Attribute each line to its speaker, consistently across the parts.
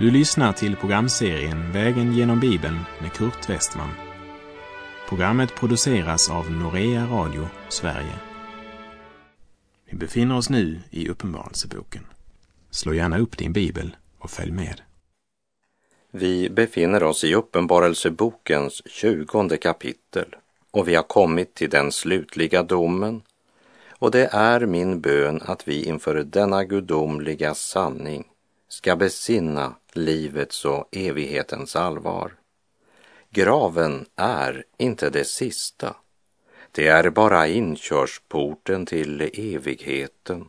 Speaker 1: Du lyssnar till programserien Vägen genom Bibeln med Kurt Westman. Programmet produceras av Norea Radio Sverige. Vi befinner oss nu i Uppenbarelseboken. Slå gärna upp din bibel och följ med.
Speaker 2: Vi befinner oss i Uppenbarelsebokens tjugonde kapitel och vi har kommit till den slutliga domen och det är min bön att vi inför denna gudomliga sanning ska besinna livets och evighetens allvar. Graven är inte det sista. Det är bara inkörsporten till evigheten.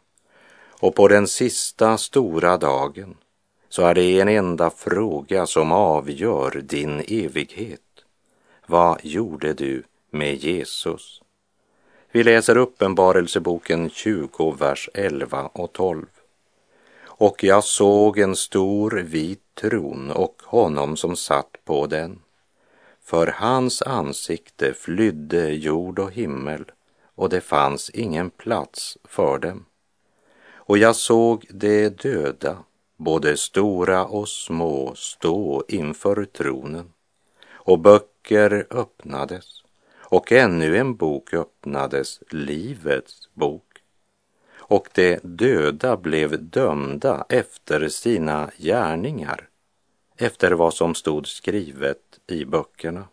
Speaker 2: Och på den sista stora dagen så är det en enda fråga som avgör din evighet. Vad gjorde du med Jesus? Vi läser Uppenbarelseboken 20, vers 11 och 12. Och jag såg en stor vit tron och honom som satt på den. För hans ansikte flydde jord och himmel och det fanns ingen plats för dem. Och jag såg de döda, både stora och små, stå inför tronen. Och böcker öppnades och ännu en bok öppnades, Livets bok och de döda blev dömda efter sina gärningar, efter vad som stod skrivet i böckerna.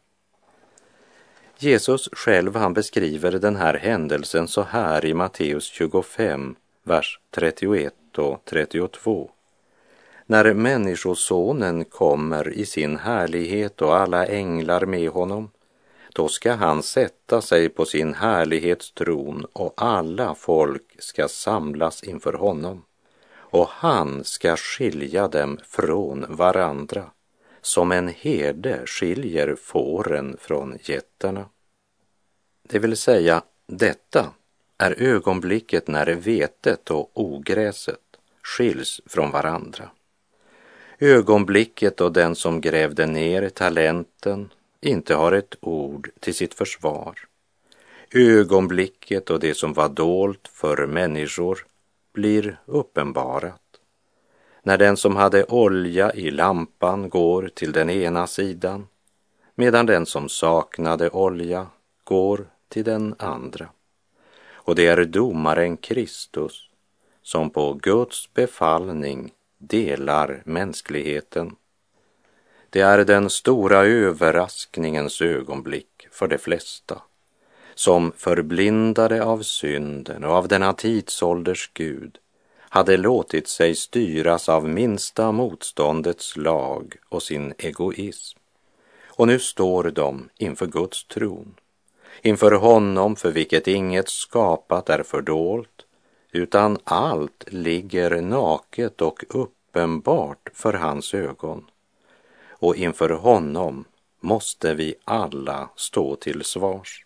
Speaker 2: Jesus själv han beskriver den här händelsen så här i Matteus 25, vers 31 och 32. När Människosonen kommer i sin härlighet och alla änglar med honom då ska han sätta sig på sin härlighetstron och alla folk ska samlas inför honom och han ska skilja dem från varandra som en herde skiljer fåren från getterna. Det vill säga, detta är ögonblicket när vetet och ogräset skiljs från varandra. Ögonblicket då den som grävde ner talenten inte har ett ord till sitt försvar. Ögonblicket och det som var dolt för människor blir uppenbarat. När den som hade olja i lampan går till den ena sidan medan den som saknade olja går till den andra. Och det är domaren Kristus som på Guds befallning delar mänskligheten det är den stora överraskningens ögonblick för de flesta som förblindade av synden och av denna tidsålders Gud hade låtit sig styras av minsta motståndets lag och sin egoism. Och nu står de inför Guds tron, inför honom för vilket inget skapat är fördolt, utan allt ligger naket och uppenbart för hans ögon och inför honom måste vi alla stå till svars.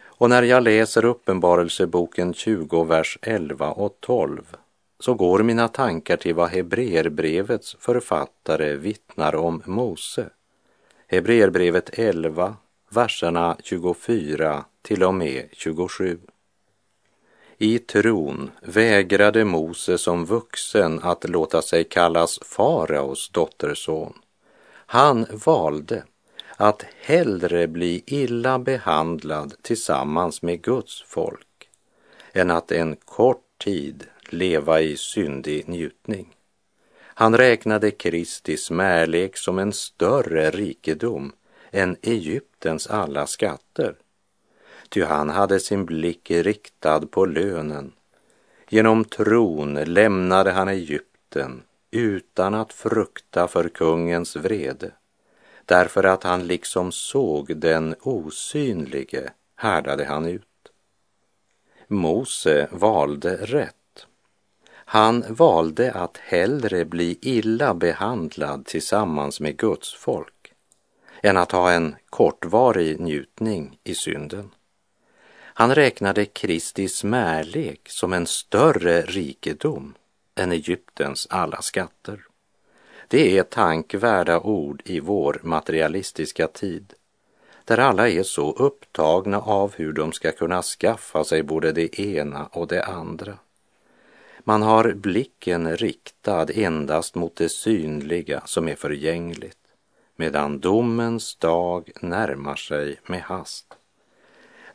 Speaker 2: Och när jag läser Uppenbarelseboken 20, vers 11 och 12 så går mina tankar till vad Hebreerbrevets författare vittnar om Mose. Hebreerbrevet 11, verserna 24 till och med 27. I tron vägrade Mose som vuxen att låta sig kallas faraos dotterson han valde att hellre bli illa behandlad tillsammans med Guds folk än att en kort tid leva i syndig njutning. Han räknade Kristi smärlek som en större rikedom än Egyptens alla skatter. Ty han hade sin blick riktad på lönen. Genom tron lämnade han Egypten utan att frukta för kungens vrede, därför att han liksom såg den osynlige härdade han ut. Mose valde rätt. Han valde att hellre bli illa behandlad tillsammans med Guds folk än att ha en kortvarig njutning i synden. Han räknade Kristi smärlek som en större rikedom än Egyptens alla skatter. Det är tankvärda ord i vår materialistiska tid, där alla är så upptagna av hur de ska kunna skaffa sig både det ena och det andra. Man har blicken riktad endast mot det synliga som är förgängligt, medan domens dag närmar sig med hast.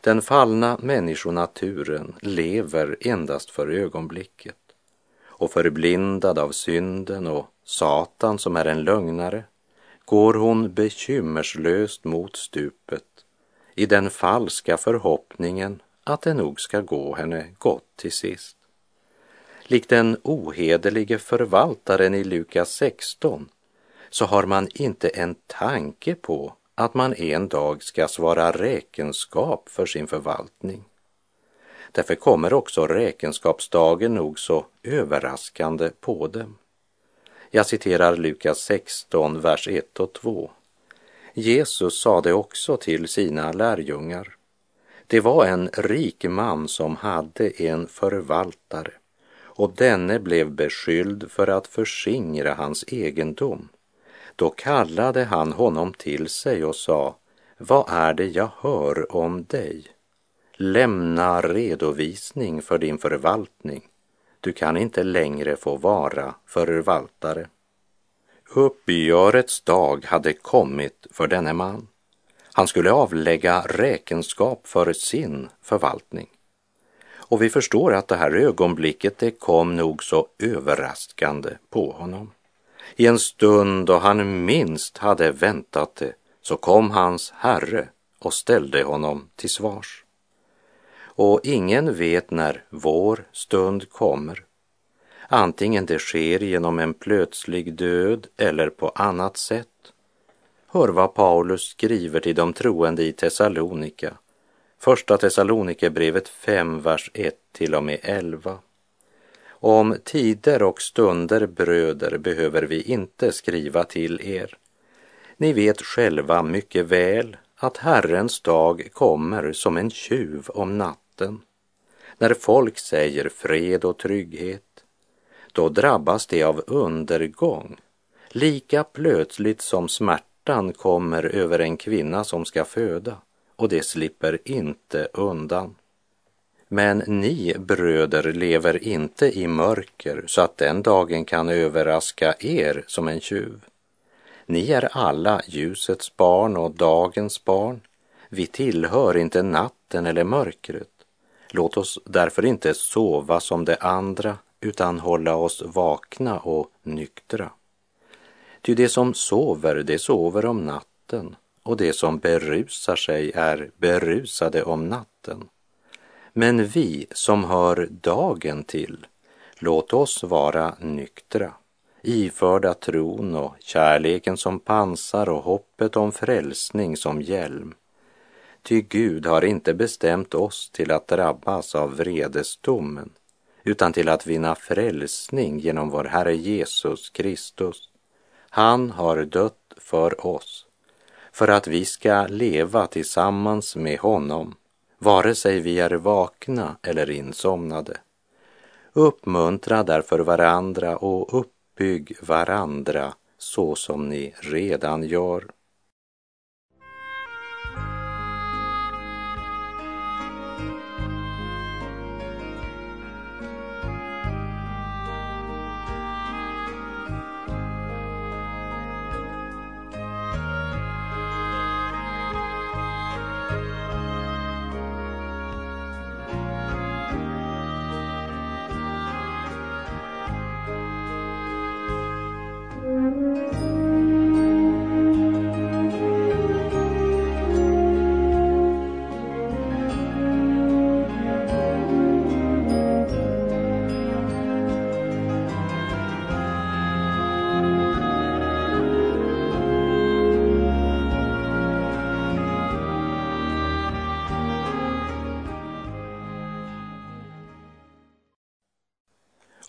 Speaker 2: Den fallna människonaturen lever endast för ögonblicket och förblindad av synden och Satan som är en lögnare går hon bekymmerslöst mot stupet i den falska förhoppningen att det nog ska gå henne gott till sist. Likt den ohederlige förvaltaren i Lukas 16 så har man inte en tanke på att man en dag ska svara räkenskap för sin förvaltning. Därför kommer också räkenskapsdagen nog så överraskande på dem. Jag citerar Lukas 16, vers 1 och 2. Jesus sade också till sina lärjungar. Det var en rik man som hade en förvaltare och denne blev beskylld för att förskingra hans egendom. Då kallade han honom till sig och sa, vad är det jag hör om dig? Lämna redovisning för din förvaltning. Du kan inte längre få vara förvaltare. Uppgörets dag hade kommit för denne man. Han skulle avlägga räkenskap för sin förvaltning. Och vi förstår att det här ögonblicket det kom nog så överraskande på honom. I en stund då han minst hade väntat det så kom hans herre och ställde honom till svars. Och ingen vet när vår stund kommer. Antingen det sker genom en plötslig död eller på annat sätt. Hör vad Paulus skriver till de troende i Thessalonika. Första Thessalonikerbrevet 5, vers 1 till och med 11. Om tider och stunder, bröder, behöver vi inte skriva till er. Ni vet själva mycket väl att Herrens dag kommer som en tjuv om natten. När folk säger fred och trygghet, då drabbas de av undergång, lika plötsligt som smärtan kommer över en kvinna som ska föda, och det slipper inte undan. Men ni bröder lever inte i mörker så att den dagen kan överraska er som en tjuv. Ni är alla ljusets barn och dagens barn. Vi tillhör inte natten eller mörkret. Låt oss därför inte sova som de andra utan hålla oss vakna och nyktra. Ty det som sover, det sover om natten och det som berusar sig är berusade om natten. Men vi som hör dagen till, låt oss vara nyktra, iförda tron och kärleken som pansar och hoppet om frälsning som hjälm. Ty Gud har inte bestämt oss till att drabbas av vredesdomen, utan till att vinna frälsning genom vår Herre Jesus Kristus. Han har dött för oss, för att vi ska leva tillsammans med honom vare sig vi är vakna eller insomnade. Uppmuntra därför varandra och uppbygg varandra så som ni redan gör.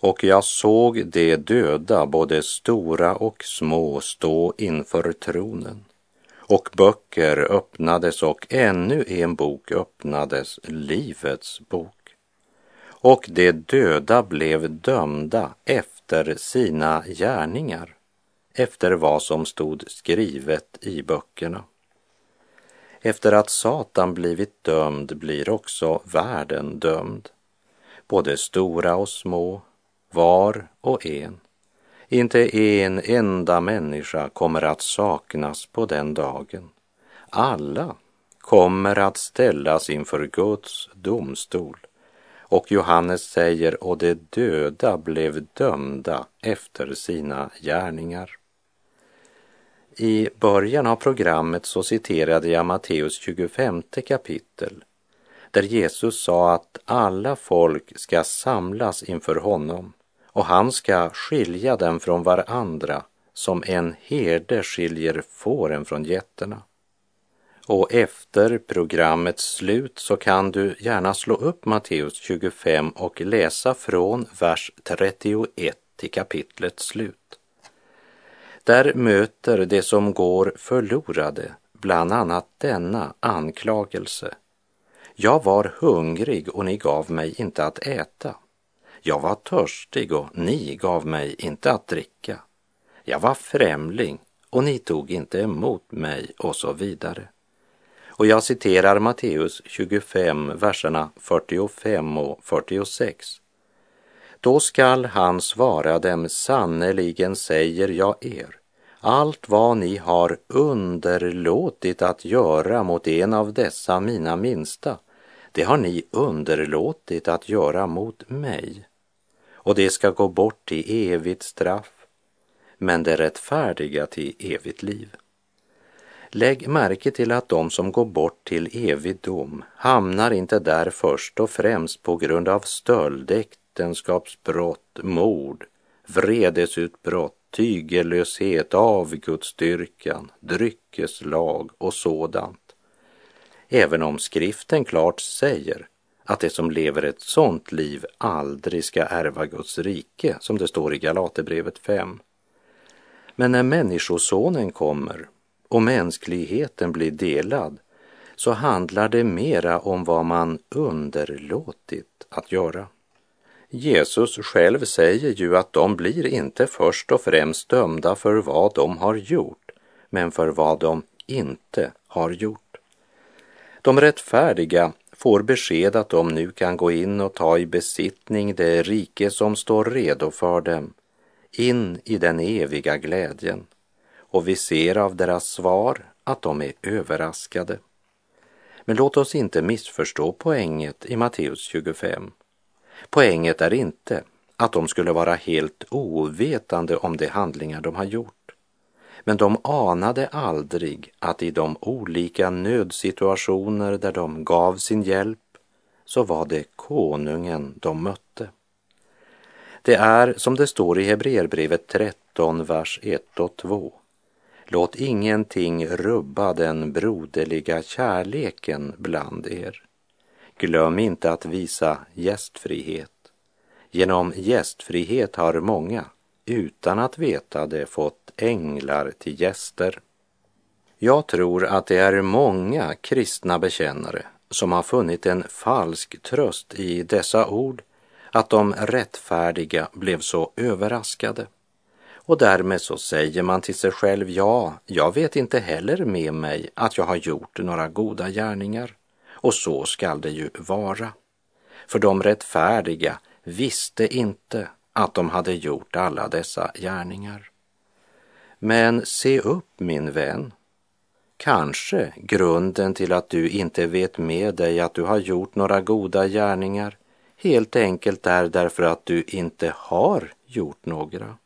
Speaker 2: Och jag såg de döda, både stora och små, stå inför tronen. Och böcker öppnades och ännu en bok öppnades, Livets bok. Och de döda blev dömda efter sina gärningar, efter vad som stod skrivet i böckerna. Efter att Satan blivit dömd blir också världen dömd. Både stora och små, var och en. Inte en enda människa kommer att saknas på den dagen. Alla kommer att ställas inför Guds domstol. Och Johannes säger, och de döda blev dömda efter sina gärningar. I början av programmet så citerade jag Matteus 25 kapitel där Jesus sa att alla folk ska samlas inför honom och han ska skilja dem från varandra som en herde skiljer fåren från getterna. Och efter programmets slut så kan du gärna slå upp Matteus 25 och läsa från vers 31 till kapitlets slut. Där möter det som går förlorade bland annat denna anklagelse. Jag var hungrig och ni gav mig inte att äta. Jag var törstig och ni gav mig inte att dricka. Jag var främling och ni tog inte emot mig och så vidare. Och jag citerar Matteus 25, verserna 45 och 46. Då skall han svara dem, sannerligen säger jag er, allt vad ni har underlåtit att göra mot en av dessa mina minsta, det har ni underlåtit att göra mot mig. Och det ska gå bort till evigt straff, men det rättfärdiga till evigt liv. Lägg märke till att de som går bort till evig dom hamnar inte där först och främst på grund av stöld, äktenskapsbrott, mord, vredesutbrott, tygellöshet, avgudsdyrkan, dryckeslag och sådant. Även om skriften klart säger att de som lever ett sådant liv aldrig ska ärva Guds rike, som det står i Galaterbrevet 5. Men när Människosonen kommer och mänskligheten blir delad så handlar det mera om vad man underlåtit att göra. Jesus själv säger ju att de blir inte först och främst dömda för vad de har gjort, men för vad de inte har gjort. De rättfärdiga får besked att de nu kan gå in och ta i besittning det rike som står redo för dem, in i den eviga glädjen och vi ser av deras svar att de är överraskade. Men låt oss inte missförstå poänget i Matteus 25. Poänget är inte att de skulle vara helt ovetande om de handlingar de har gjort. Men de anade aldrig att i de olika nödsituationer där de gav sin hjälp så var det konungen de mötte. Det är som det står i Hebreerbrevet 13, vers 1 och 2. Låt ingenting rubba den broderliga kärleken bland er. Glöm inte att visa gästfrihet. Genom gästfrihet har många, utan att veta det, fått änglar till gäster. Jag tror att det är många kristna bekännare som har funnit en falsk tröst i dessa ord, att de rättfärdiga blev så överraskade. Och därmed så säger man till sig själv, ja, jag vet inte heller med mig att jag har gjort några goda gärningar. Och så skall det ju vara. För de rättfärdiga visste inte att de hade gjort alla dessa gärningar. Men se upp min vän. Kanske grunden till att du inte vet med dig att du har gjort några goda gärningar helt enkelt är därför att du inte har gjort några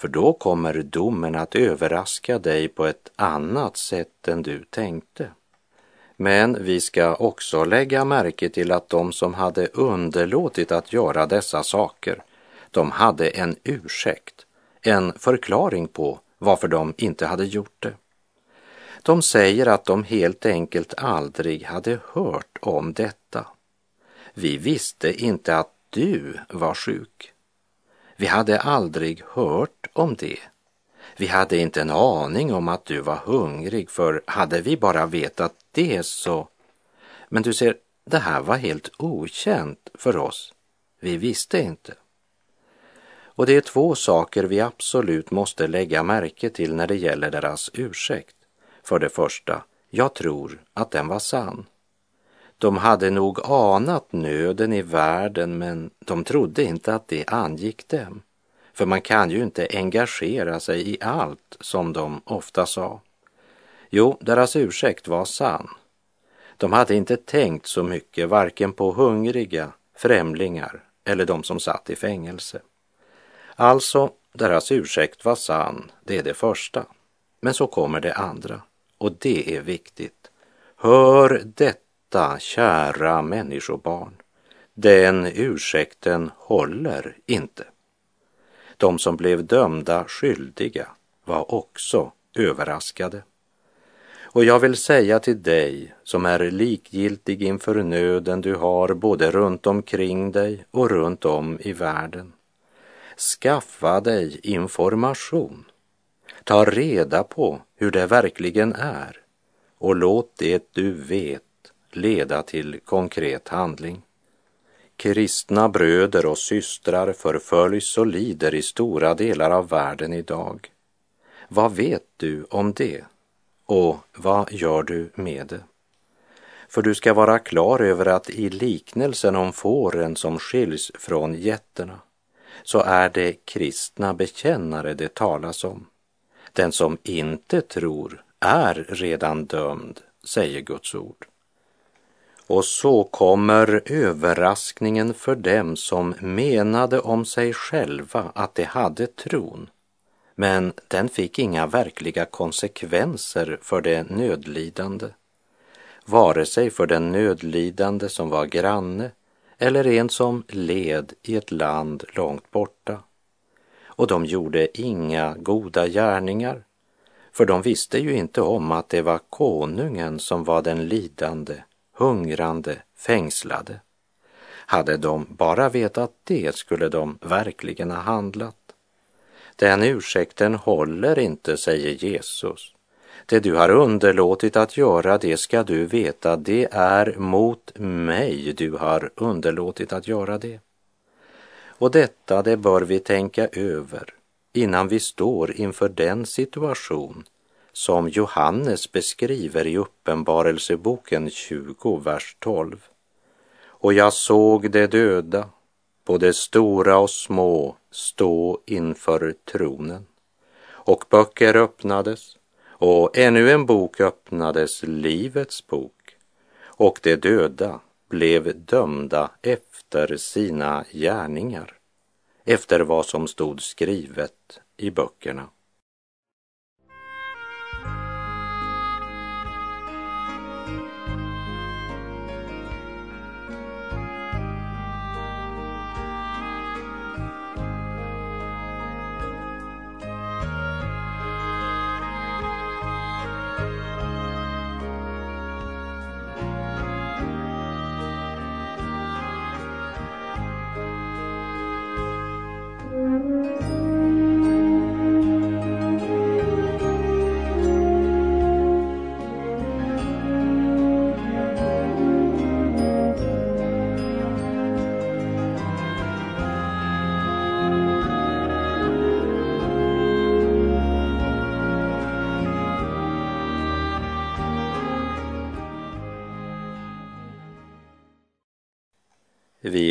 Speaker 2: för då kommer domen att överraska dig på ett annat sätt än du tänkte. Men vi ska också lägga märke till att de som hade underlåtit att göra dessa saker, de hade en ursäkt, en förklaring på varför de inte hade gjort det. De säger att de helt enkelt aldrig hade hört om detta. Vi visste inte att du var sjuk. Vi hade aldrig hört om det. Vi hade inte en aning om att du var hungrig, för hade vi bara vetat det så... Men du ser, det här var helt okänt för oss. Vi visste inte. Och det är två saker vi absolut måste lägga märke till när det gäller deras ursäkt. För det första, jag tror att den var sann. De hade nog anat nöden i världen men de trodde inte att det angick dem. För man kan ju inte engagera sig i allt som de ofta sa. Jo, deras ursäkt var sann. De hade inte tänkt så mycket varken på hungriga, främlingar eller de som satt i fängelse. Alltså, deras ursäkt var sann, det är det första. Men så kommer det andra, och det är viktigt. Hör detta, kära människobarn. Den ursäkten håller inte. De som blev dömda skyldiga var också överraskade. Och jag vill säga till dig som är likgiltig inför nöden du har både runt omkring dig och runt om i världen. Skaffa dig information. Ta reda på hur det verkligen är och låt det du vet leda till konkret handling. Kristna bröder och systrar förföljs och lider i stora delar av världen idag. Vad vet du om det? Och vad gör du med det? För du ska vara klar över att i liknelsen om fåren som skiljs från getterna så är det kristna bekännare det talas om. Den som inte tror är redan dömd, säger Guds ord. Och så kommer överraskningen för dem som menade om sig själva att de hade tron. Men den fick inga verkliga konsekvenser för de nödlidande. Vare sig för den nödlidande som var granne eller en som led i ett land långt borta. Och de gjorde inga goda gärningar, för de visste ju inte om att det var konungen som var den lidande hungrande, fängslade. Hade de bara vetat det skulle de verkligen ha handlat. Den ursäkten håller inte, säger Jesus. Det du har underlåtit att göra, det ska du veta, det är mot mig du har underlåtit att göra det. Och detta, det bör vi tänka över innan vi står inför den situation som Johannes beskriver i Uppenbarelseboken 20, vers 12. Och jag såg de döda, både stora och små, stå inför tronen. Och böcker öppnades, och ännu en bok öppnades, Livets bok. Och de döda blev dömda efter sina gärningar, efter vad som stod skrivet i böckerna.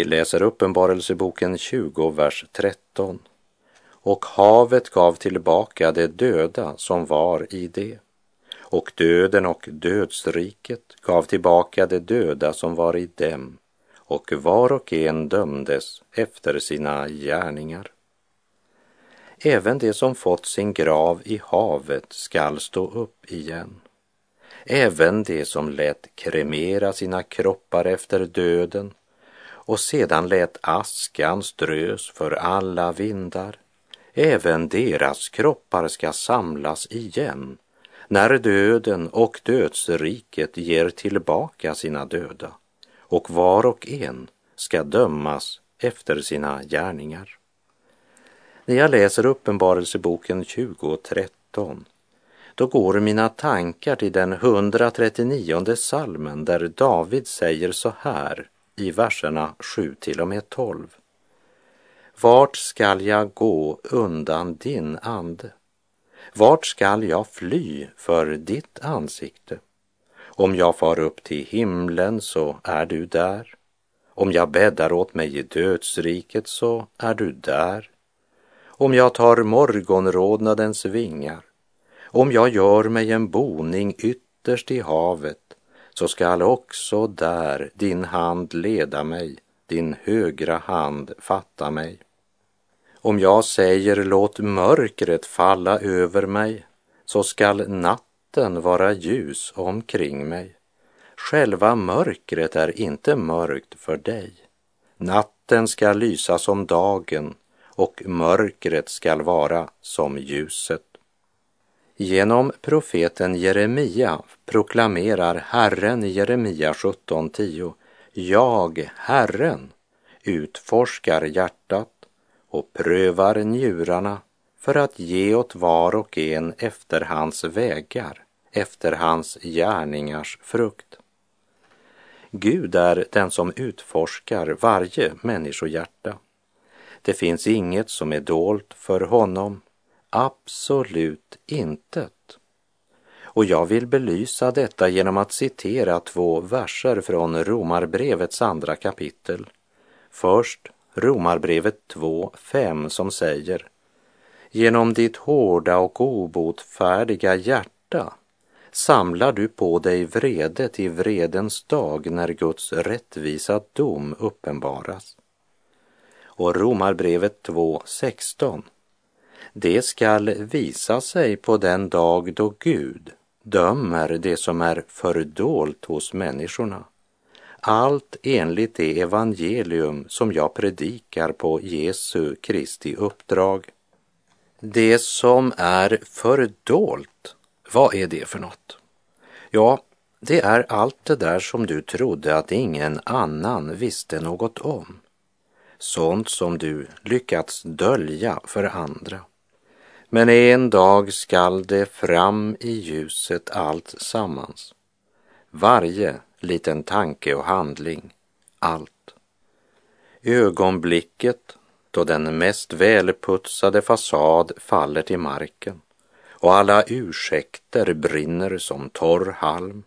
Speaker 2: Läser Uppenbarelseboken 20, vers 13. Och havet gav tillbaka det döda som var i det. Och döden och dödsriket gav tillbaka det döda som var i dem. Och var och en dömdes efter sina gärningar. Även det som fått sin grav i havet skall stå upp igen. Även det som lät kremera sina kroppar efter döden och sedan lät askan strös för alla vindar. Även deras kroppar ska samlas igen när döden och dödsriket ger tillbaka sina döda och var och en ska dömas efter sina gärningar. När jag läser Uppenbarelseboken 20.13 då går mina tankar till den 139 salmen där David säger så här i verserna 7 till och med 12. Vart skall jag gå undan din ande? Vart skall jag fly för ditt ansikte? Om jag far upp till himlen så är du där. Om jag bäddar åt mig i dödsriket så är du där. Om jag tar morgonrodnadens vingar, om jag gör mig en boning ytterst i havet, så skall också där din hand leda mig, din högra hand fatta mig. Om jag säger låt mörkret falla över mig, så skall natten vara ljus omkring mig. Själva mörkret är inte mörkt för dig. Natten skall lysa som dagen och mörkret skall vara som ljuset. Genom profeten Jeremia proklamerar Herren i Jeremia 17.10 Jag, Herren, utforskar hjärtat och prövar njurarna för att ge åt var och en efter hans vägar, efter hans gärningars frukt. Gud är den som utforskar varje människohjärta. Det finns inget som är dolt för honom, absolut intet. Och jag vill belysa detta genom att citera två verser från Romarbrevets andra kapitel. Först Romarbrevet 2.5 som säger Genom ditt hårda och obotfärdiga hjärta samlar du på dig vrede i vredens dag när Guds rättvisa dom uppenbaras. Och Romarbrevet 2.16 det skall visa sig på den dag då Gud dömer det som är fördolt hos människorna allt enligt det evangelium som jag predikar på Jesu Kristi uppdrag. Det som är fördolt, vad är det för något? Ja, det är allt det där som du trodde att ingen annan visste något om. Sånt som du lyckats dölja för andra. Men en dag skall det fram i ljuset allt sammans. Varje liten tanke och handling, allt. Ögonblicket då den mest välputsade fasad faller till marken och alla ursäkter brinner som torr halm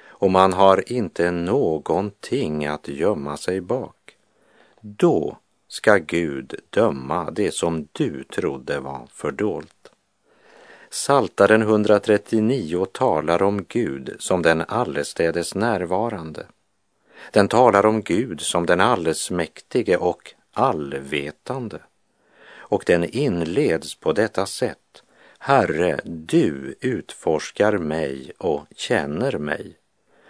Speaker 2: och man har inte någonting att gömma sig bak. Då ska Gud döma det som du trodde var fördolt. Saltaren 139 talar om Gud som den allestädes närvarande. Den talar om Gud som den allsmäktige och allvetande. Och den inleds på detta sätt. Herre, du utforskar mig och känner mig.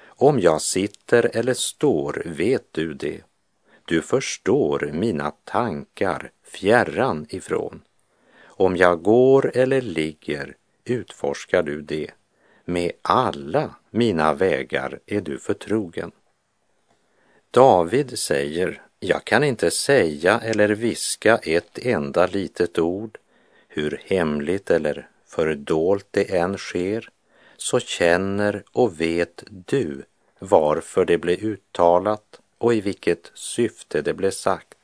Speaker 2: Om jag sitter eller står vet du det. Du förstår mina tankar fjärran ifrån. Om jag går eller ligger utforskar du det. Med alla mina vägar är du förtrogen. David säger, jag kan inte säga eller viska ett enda litet ord, hur hemligt eller fördolt det än sker, så känner och vet du varför det blev uttalat och i vilket syfte det blev sagt.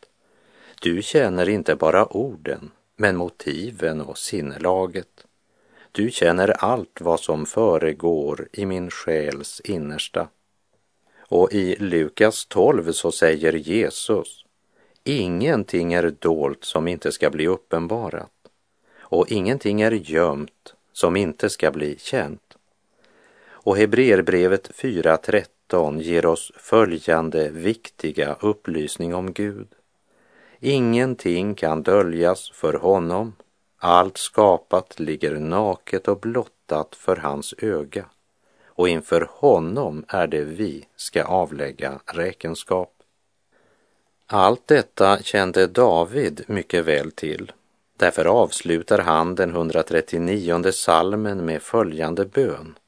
Speaker 2: Du känner inte bara orden, men motiven och sinnelaget. Du känner allt vad som föregår i min själs innersta. Och i Lukas 12 så säger Jesus, ingenting är dolt som inte ska bli uppenbarat och ingenting är gömt som inte ska bli känt. Och Hebreerbrevet 4.13 ger oss följande viktiga upplysning om Gud. Ingenting kan döljas för honom. Allt skapat ligger naket och blottat för hans öga och inför honom är det vi ska avlägga räkenskap. Allt detta kände David mycket väl till. Därför avslutar han den 139 salmen med följande bön.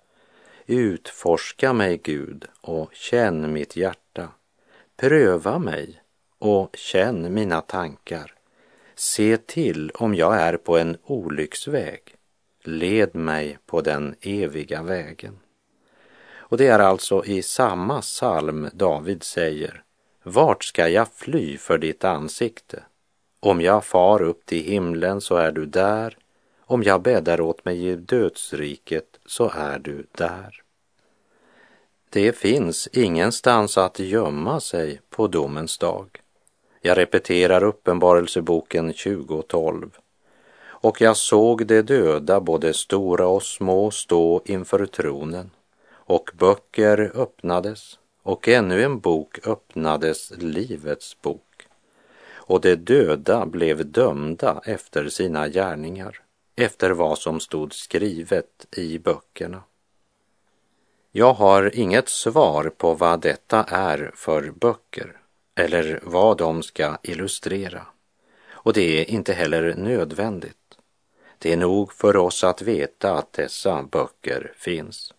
Speaker 2: Utforska mig, Gud, och känn mitt hjärta. Pröva mig och känn mina tankar. Se till om jag är på en olycksväg. Led mig på den eviga vägen. Och det är alltså i samma psalm David säger Vart ska jag fly för ditt ansikte? Om jag far upp till himlen så är du där. Om jag bäddar åt mig i dödsriket så är du där. Det finns ingenstans att gömma sig på domens dag. Jag repeterar Uppenbarelseboken 2012. Och jag såg de döda, både stora och små, stå inför tronen och böcker öppnades och ännu en bok öppnades, Livets bok. Och de döda blev dömda efter sina gärningar, efter vad som stod skrivet i böckerna. Jag har inget svar på vad detta är för böcker eller vad de ska illustrera. Och det är inte heller nödvändigt. Det är nog för oss att veta att dessa böcker finns.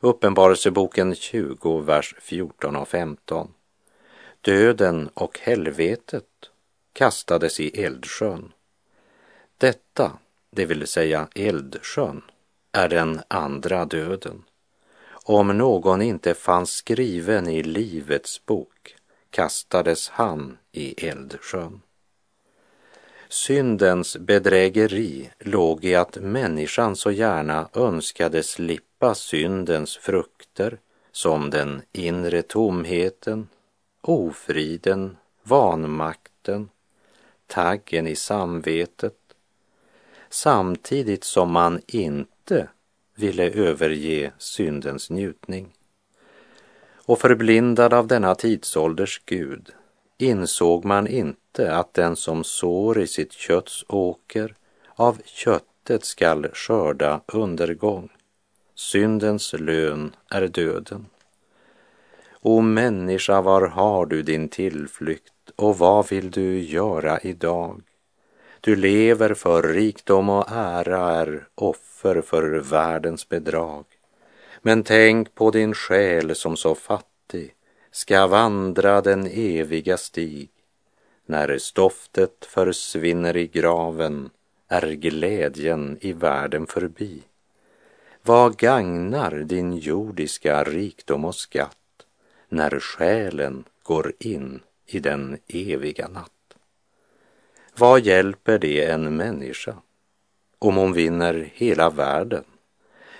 Speaker 2: Uppenbarelseboken 20, vers 14 och 15. Döden och helvetet kastades i eldsjön. Detta, det vill säga eldsjön, är den andra döden. Om någon inte fanns skriven i Livets bok kastades han i eldsjön. Syndens bedrägeri låg i att människan så gärna önskade slippa syndens frukter som den inre tomheten, ofriden, vanmakten, taggen i samvetet, samtidigt som man inte ville överge syndens njutning. Och förblindad av denna tidsålders Gud insåg man inte att den som sår i sitt kötts åker av köttet skall skörda undergång. Syndens lön är döden. O människa, var har du din tillflykt och vad vill du göra idag? Du lever för rikdom och ära är offer för världens bedrag. Men tänk på din själ som så fattig ska vandra den eviga stig. När stoftet försvinner i graven är glädjen i världen förbi. Vad gagnar din jordiska rikdom och skatt när själen går in i den eviga natt? Vad hjälper det en människa om hon vinner hela världen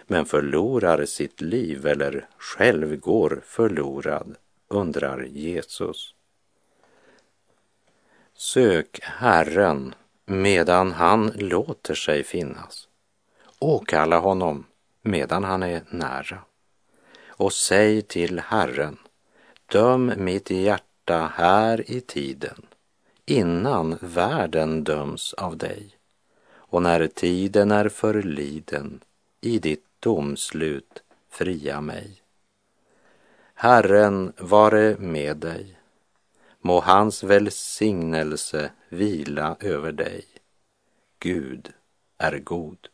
Speaker 2: men förlorar sitt liv eller själv går förlorad, undrar Jesus. Sök Herren medan han låter sig finnas. Åkalla honom medan han är nära. Och säg till Herren, döm mitt hjärta här i tiden innan världen döms av dig och när tiden är förliden i ditt domslut fria mig. Herren vare med dig. Må hans välsignelse vila över dig. Gud är god.